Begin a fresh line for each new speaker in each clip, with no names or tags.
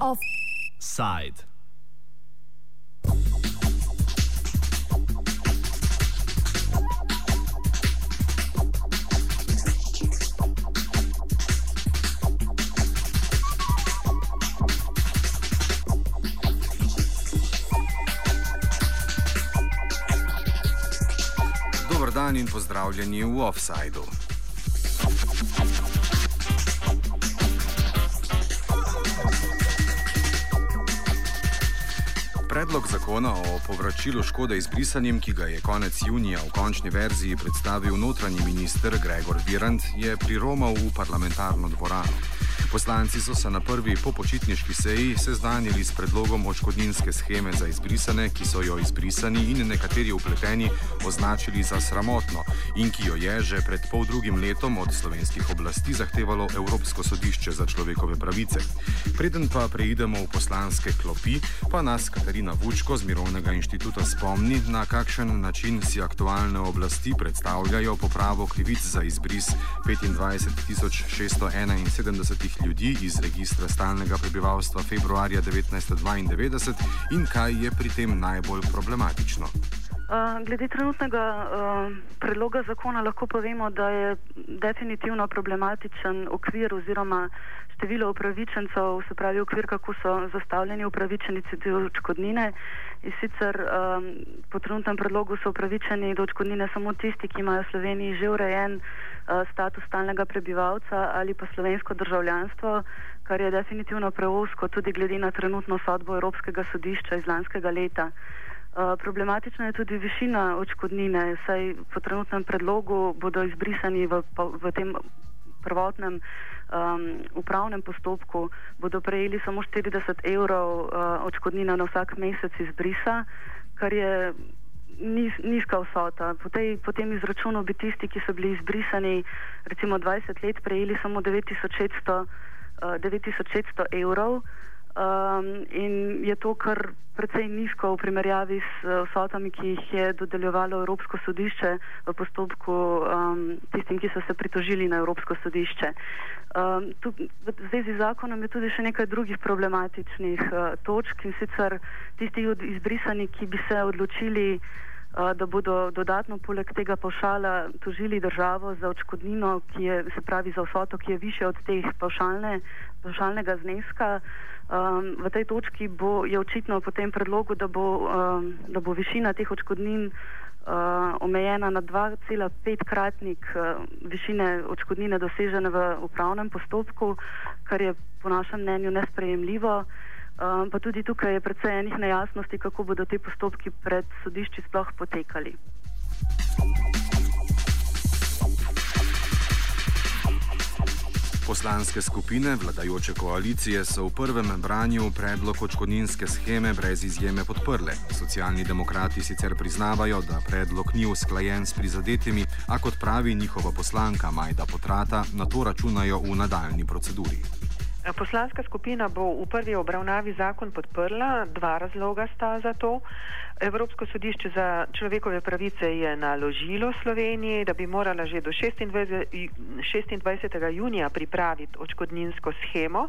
Offside.
Dobar dan in pozdravljeni v Offsideu. Predlog zakona o povračilu škode izbrisanim, ki ga je konec junija v končni verziji predstavil notranji minister Gregor Virant, je priromal v parlamentarno dvorano. Poslanci so se na prvi popočitniški seji seznanili s predlogom očkodninske scheme za izbrisane, ki so jo izbrisani in nekateri upleteni označili za sramotno in ki jo je že pred pol drugim letom od slovenskih oblasti zahtevalo Evropsko sodišče za človekove pravice. Preden pa preidemo v poslanske klopi, pa nas Katarina Vučko z Mirovnega inštituta spomni, na kakšen način si aktualne oblasti predstavljajo popravo krivic za izbris 25.671 ljudi iz registra stalnega prebivalstva februarja 1992 in kaj je pri tem najbolj problematično.
Glede trenutnega uh, predloga zakona lahko povemo, da je definitivno problematičen okvir oziroma število upravičencev, se pravi okvir, kako so zastavljeni upravičenici do očkodnine. In sicer um, po trenutnem predlogu so upravičeni do očkodnine samo tisti, ki imajo v Sloveniji že urejen uh, status stalnega prebivalca ali pa slovensko državljanstvo, kar je definitivno preusko tudi glede na trenutno sodbo Evropskega sodišča iz lanskega leta. Uh, problematična je tudi višina očkodnine, saj po trenutnem predlogu bodo izbrisani v, v tem prvotnem um, upravnem postopku, bodo prejeli samo 40 evrov uh, očkodnina na vsak mesec izbrisa, kar je niz, nizka vsota. Po, tej, po tem izračunu bi tisti, ki so bili izbrisani recimo 20 let, prejeli samo 9600, uh, 9600 evrov. Um, in je to kar precej nizko v primerjavi s uh, vsotami, ki jih je dodeljevalo Evropsko sodišče v postopku um, tistim, ki so se pritožili na Evropsko sodišče. Um, tu, v zvezi z zakonom je tudi še nekaj drugih problematičnih uh, točk in sicer tisti izbrisani, ki bi se odločili da bodo dodatno poleg tega pošala tožili državo za očkodnino, ki je, se pravi za vsoto, ki je više od teh pošalne, pošalnega zneska. Um, v tej točki bo, je očitno po tem predlogu, da bo, um, da bo višina teh očkodnin uh, omejena na 2,5 kratnik uh, višine očkodnine dosežene v upravnem postopku, kar je po našem mnenju nesprejemljivo. Um, pa tudi tukaj je predvsej enih nejasnosti, kako bodo te postopki pred sodišči sploh potekali.
Poslanske skupine vladajoče koalicije so v prvem branju predlog očkodninske scheme brez izjeme podprle. Socialni demokrati sicer priznavajo, da predlog ni usklajen s prizadetimi, a kot pravi njihova poslanka Majda Potrata, na to računajo v nadaljni proceduri.
Poslanska skupina bo v prvi obravnavi zakon podprla, dva razloga sta za to. Evropsko sodišče za človekove pravice je naložilo Sloveniji, da bi morala že do 26. 26. junija pripraviti očkodninsko schemo.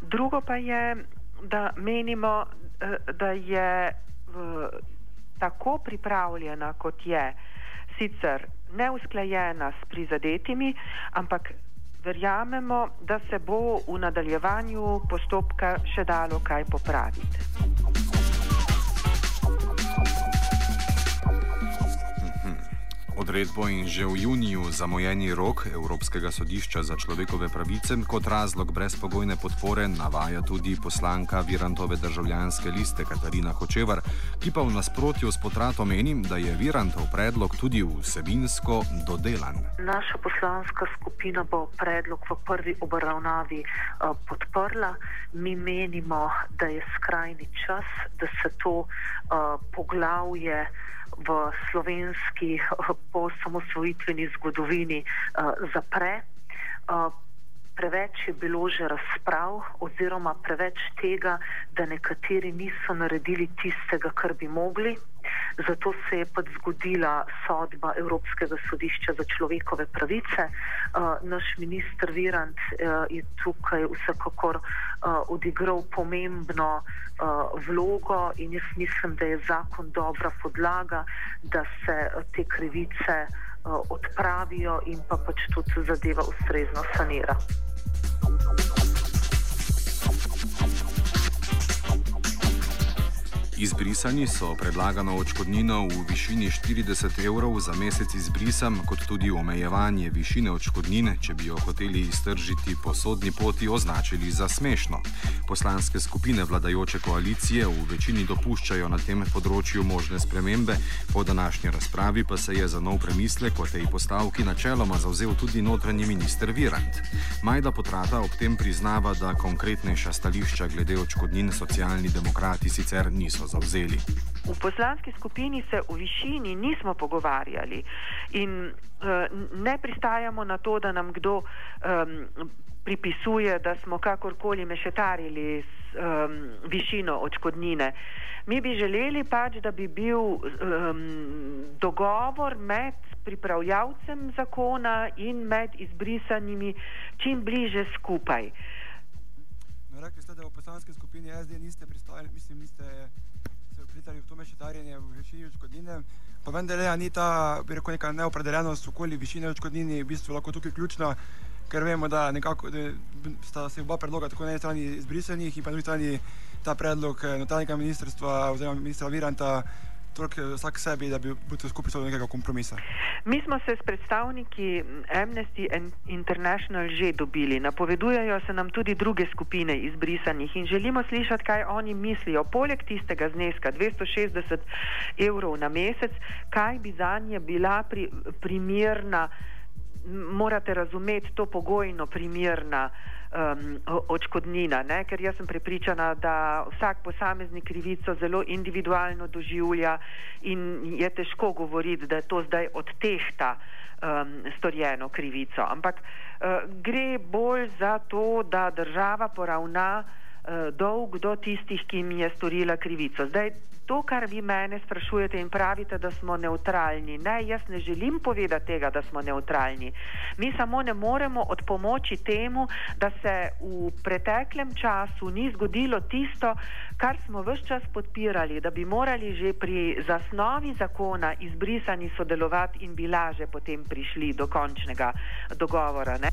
Drugo pa je, da menimo, eh, da je tako pripravljena, kot je, sicer neusklajena s prizadetimi, ampak verjamemo, da se bo v nadaljevanju postopka še dalo kaj popraviti.
Odredbo in že v juniju zamojeni rok Evropskega sodišča za človekove pravice kot razlog brezpogojne podpore navaja tudi poslanka Virantove državljanske liste Katarina Hočevar, ki pa v nasprotju s potratom meni, da je Virantov predlog tudi vsebinsko dodelan.
Naša poslanska skupina bo predlog v prvi obravnavi uh, podprla. Mi menimo, da je skrajni čas, da se to uh, poglavje v slovenski posamosvojitveni zgodovini uh, zapre. Uh, preveč je bilo že razprav, oziroma preveč tega, da nekateri niso naredili tistega, kar bi mogli. Zato se je pač zgodila sodba Evropskega sodišča za človekove pravice. Uh, naš ministr Virant uh, je tukaj vsekakor uh, odigral pomembno vlogo in jaz mislim, da je zakon dobra podlaga, da se te krivice odpravijo in pa pač tudi zadeva ustrezno sanira.
Izbrisani so predlagano očkodnino v višini 40 evrov za mesec izbrisam, kot tudi omejevanje višine očkodnine, če bi jo hoteli iztržiti po sodni poti, označili za smešno. Poslanske skupine vladajoče koalicije v večini dopuščajo na tem področju možne spremembe, po današnji razpravi pa se je za nov premislek o tej postavki načeloma zauzel tudi notranji minister Virant. Majda Potrata ob tem priznava, da konkretnejša stališča glede očkodnin socialni demokrati sicer niso zauzeli.
V poslanski skupini se o višini nismo pogovarjali in uh, ne pristajamo na to, da nam kdo um, pripisuje, da smo kakorkoli mešetarili s um, višino očkodnine. Mi bi želeli pač, da bi bil um, dogovor med pripravljavcem zakona in med izbrisanimi čim bliže skupaj.
No, rekli ste, da v poslanski skupini SD niste pristajali, mislim, niste upletali v to mešetarjenje v višini odškodnine. Pa vendar je ni ta, bi rekel, neka neopredeljenost okoli višine odškodnine v bistvu lahko tukaj ključna, ker vemo, da nekako da sta se oba predloga tako na eni strani izbrisanih in pa na drugi strani ta predlog eh, notranjega ministrstva oziroma ministra Viranta toliko eh, vsak sebi, da bi bil skupaj do nekega kompromisa?
Mi smo se s predstavniki Amnesty International že dobili. Napovedujejo se nam tudi druge skupine izbrisanih in želimo slišati, kaj oni mislijo. Poleg tistega zneska 260 evrov na mesec, kaj bi za nje bila pri, primerna, morate razumeti to pogojno primerna um, očkodnina, ne? ker jaz sem prepričana, da vsak posameznik krivico zelo individualno doživlja in je težko govoriti, da je to zdaj odtehta um, storjeno krivico. Ampak uh, gre bolj za to, da država poravna uh, dolg do tistih, ki jim je storila krivico. Zdaj, to, kar vi mene sprašujete in pravite, da smo neutralni. Ne, jaz ne želim povedati tega, da smo neutralni. Mi samo ne moremo od pomoči temu, da se v preteklem času ni zgodilo tisto, kar smo vse čas podpirali, da bi morali že pri zasnovi zakona izbrisani sodelovati in bi laže potem prišli do končnega dogovora. Ne?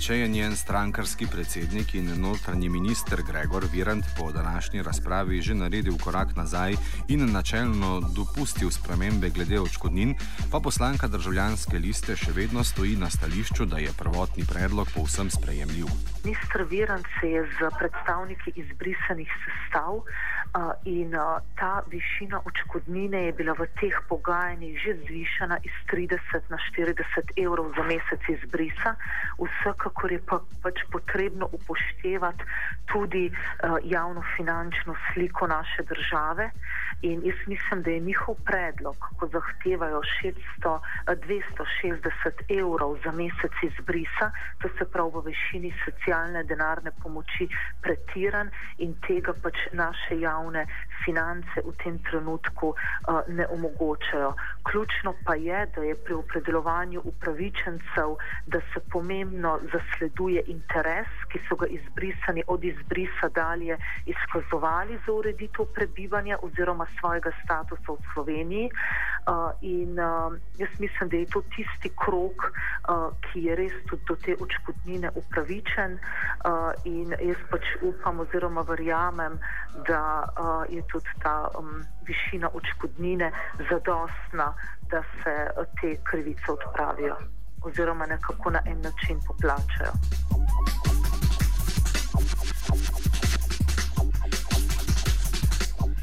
Če je njen strankarski predsednik in notranji minister Gregor Virant po današnji razpravi že naredil korak nazaj in načelno dopustil spremembe glede očkodnin, pa poslanka državljanske liste še vedno stoji na stališču, da je prvotni predlog povsem sprejemljiv.
Ministr Virant se je z predstavniki izbrisanih sestav in ta višina očkodnine je bila v teh pogajanjih že zvišana iz 30 na 40 evrov za mesec izbrisa. Vsekakor je pa pač potrebno upoštevati tudi javno finančno sliko naše države in jaz mislim, da je njihov predlog, ko zahtevajo 600, 260 evrov za mesec izbrisa, to se pravi v višini socialne denarne pomoči pretiran in tega pač naše javne javne finance v tem trenutku uh, ne omogočajo. Ključno pa je, da je pri opredeljevanju upravičencev, da se pomembno zasleduje interes, ki so ga izbrisani od izbrisa dalje izkazovali za ureditev prebivanja oziroma svojega statusa v Sloveniji. Uh, in uh, jaz mislim, da je to tisti krok, uh, ki je res tudi do te očkodnine upravičen. Uh, in jaz pač upam oziroma verjamem, da uh, je tudi ta um, višina odškodnine zadostna, da se te krivice odpravijo oziroma nekako na en način poplačajo.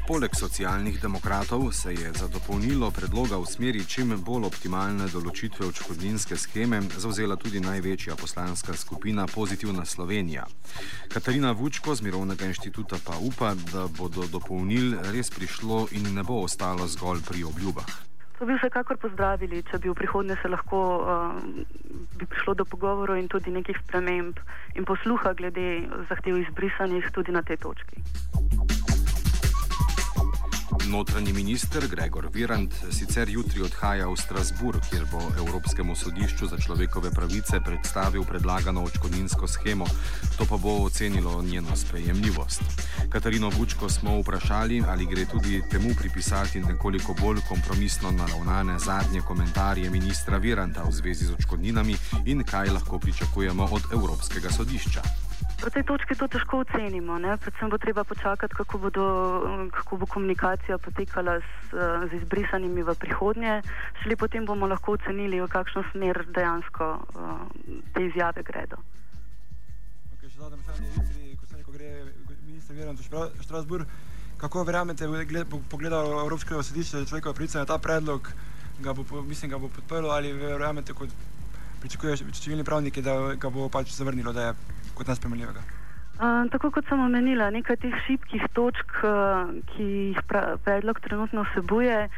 Poleg socialnih demokratov se je za dopolnilo predloga v smeri čim bolj optimalne določitve odškodninske scheme zauzela tudi največja poslanska skupina Pozitivna Slovenija. Katarina Vučko z Mirovnega inštituta pa upa, da bo do dopolnil res prišlo in ne bo ostalo zgolj pri obljubah.
To bi vsekakor pozdravili, če bi v prihodnje se lahko uh, bi prišlo do pogovorov in tudi nekih sprememb in posluha glede zahtev izbrisanih tudi na tej točki.
Notranji minister Gregor Virant sicer jutri odhaja v Strasburg, kjer bo Evropskemu sodišču za človekove pravice predstavil predlagano očkodninsko schemo, to pa bo ocenilo njeno sprejemljivost. Katarino Vučko smo vprašali, ali gre tudi temu pripisati nekoliko bolj kompromisno naravnane zadnje komentarje ministra Viranta v zvezi z očkodninami in kaj lahko pričakujemo od Evropskega sodišča.
V tej točki to težko ocenimo. Ne? Predvsem bo treba počakati, kako, bodo, kako bo komunikacija potekala z, z izbrisanimi v prihodnje. Šele potem bomo lahko ocenili, v kakšno smer dejansko uh, te izjave gredo.
Okay, še zadnje vprašanje, jutri, ko se neko gre minister Viran v Štrasburg, kako verjamete, bo pogledal Evropskega sodišča za človekove pravice na ta predlog, ga bo, mislim, ga bo podprlo ali verjamete, kot pričakujejo številni pravniki, da ga bo pač zavrnilo, da je kot nespremljivega?
Uh, tako kot sem omenila, nekaj teh šibkih točk, uh, ki jih predlog trenutno vsebuje,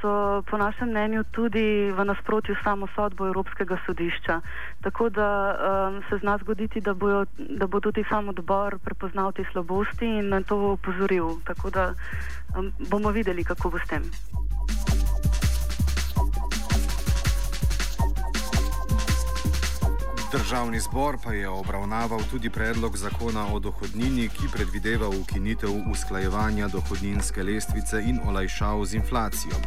so po našem mnenju tudi v nasprotju s samo sodbo Evropskega sodišča. Tako da um, se zna zgoditi, da, bojo, da bo tudi sam odbor prepoznal te slabosti in na to upozoril. Tako da um, bomo videli, kako bo s tem.
Državni zbor pa je obravnaval tudi predlog zakona o dohodnini, ki predvideva ukinitev usklajevanja dohodninske lestvice in olajšav z inflacijo.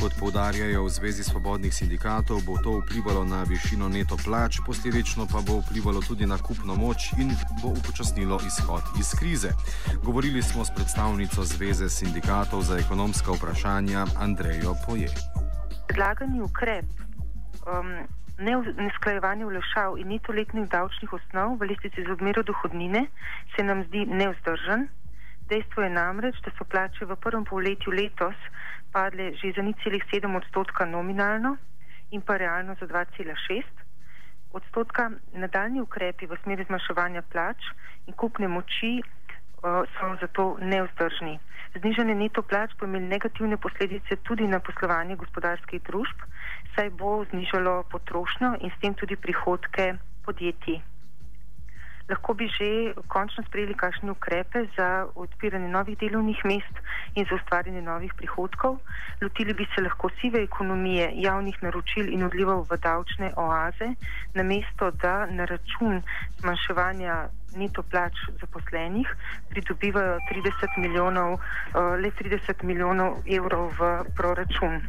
Kot poudarjajo v Zvezi svobodnih sindikatov, bo to vplivalo na višino neto plač, posledično pa bo vplivalo tudi na kupno moč in bo upočasnilo izhod iz krize. Govorili smo s predstavnico Zveze sindikatov za ekonomska vprašanja Andrejo Poje.
Predlagani ukrep. Um, neusklajevanje vlešav in nitoletnih davčnih osnov v listici za odmero dohodnine se nam zdi neuzdržen. Dejstvo je namreč, da so plače v prvem polletju letos padle že za 0,7 odstotka nominalno in pa realno za 2,6 odstotka. Nadaljni ukrepi v smeri zmanjševanja plač in kupne moči uh, so zato neuzdržni. Znižanje neto plač bo imelo negativne posledice tudi na poslovanje gospodarskih družb, saj bo znižalo potrošnjo in s tem tudi prihodke podjetij. Lahko bi že končno sprejeli kakšne ukrepe za odpiranje novih delovnih mest in za ustvarjanje novih prihodkov. Lotili bi se lahko sive ekonomije, javnih naročil in odlivov v davčne oaze, namesto da na račun zmanjševanja neto plač zaposlenih pridobivajo 30 milijonov, uh, le 30 milijonov evrov v proračun.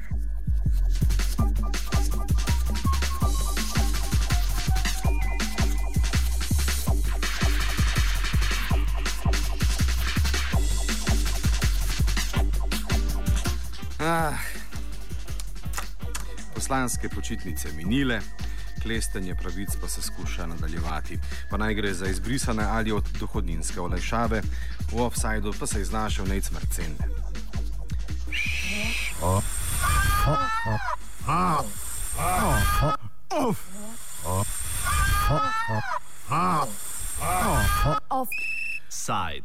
Ah, poslanske počitnice minile, klestenje pravic pa se skuša nadaljevati. Pa naj gre za izbrisane ali od dohodninske olajšave, v offsajdu pa se je znašel nec mrcen.
Offside.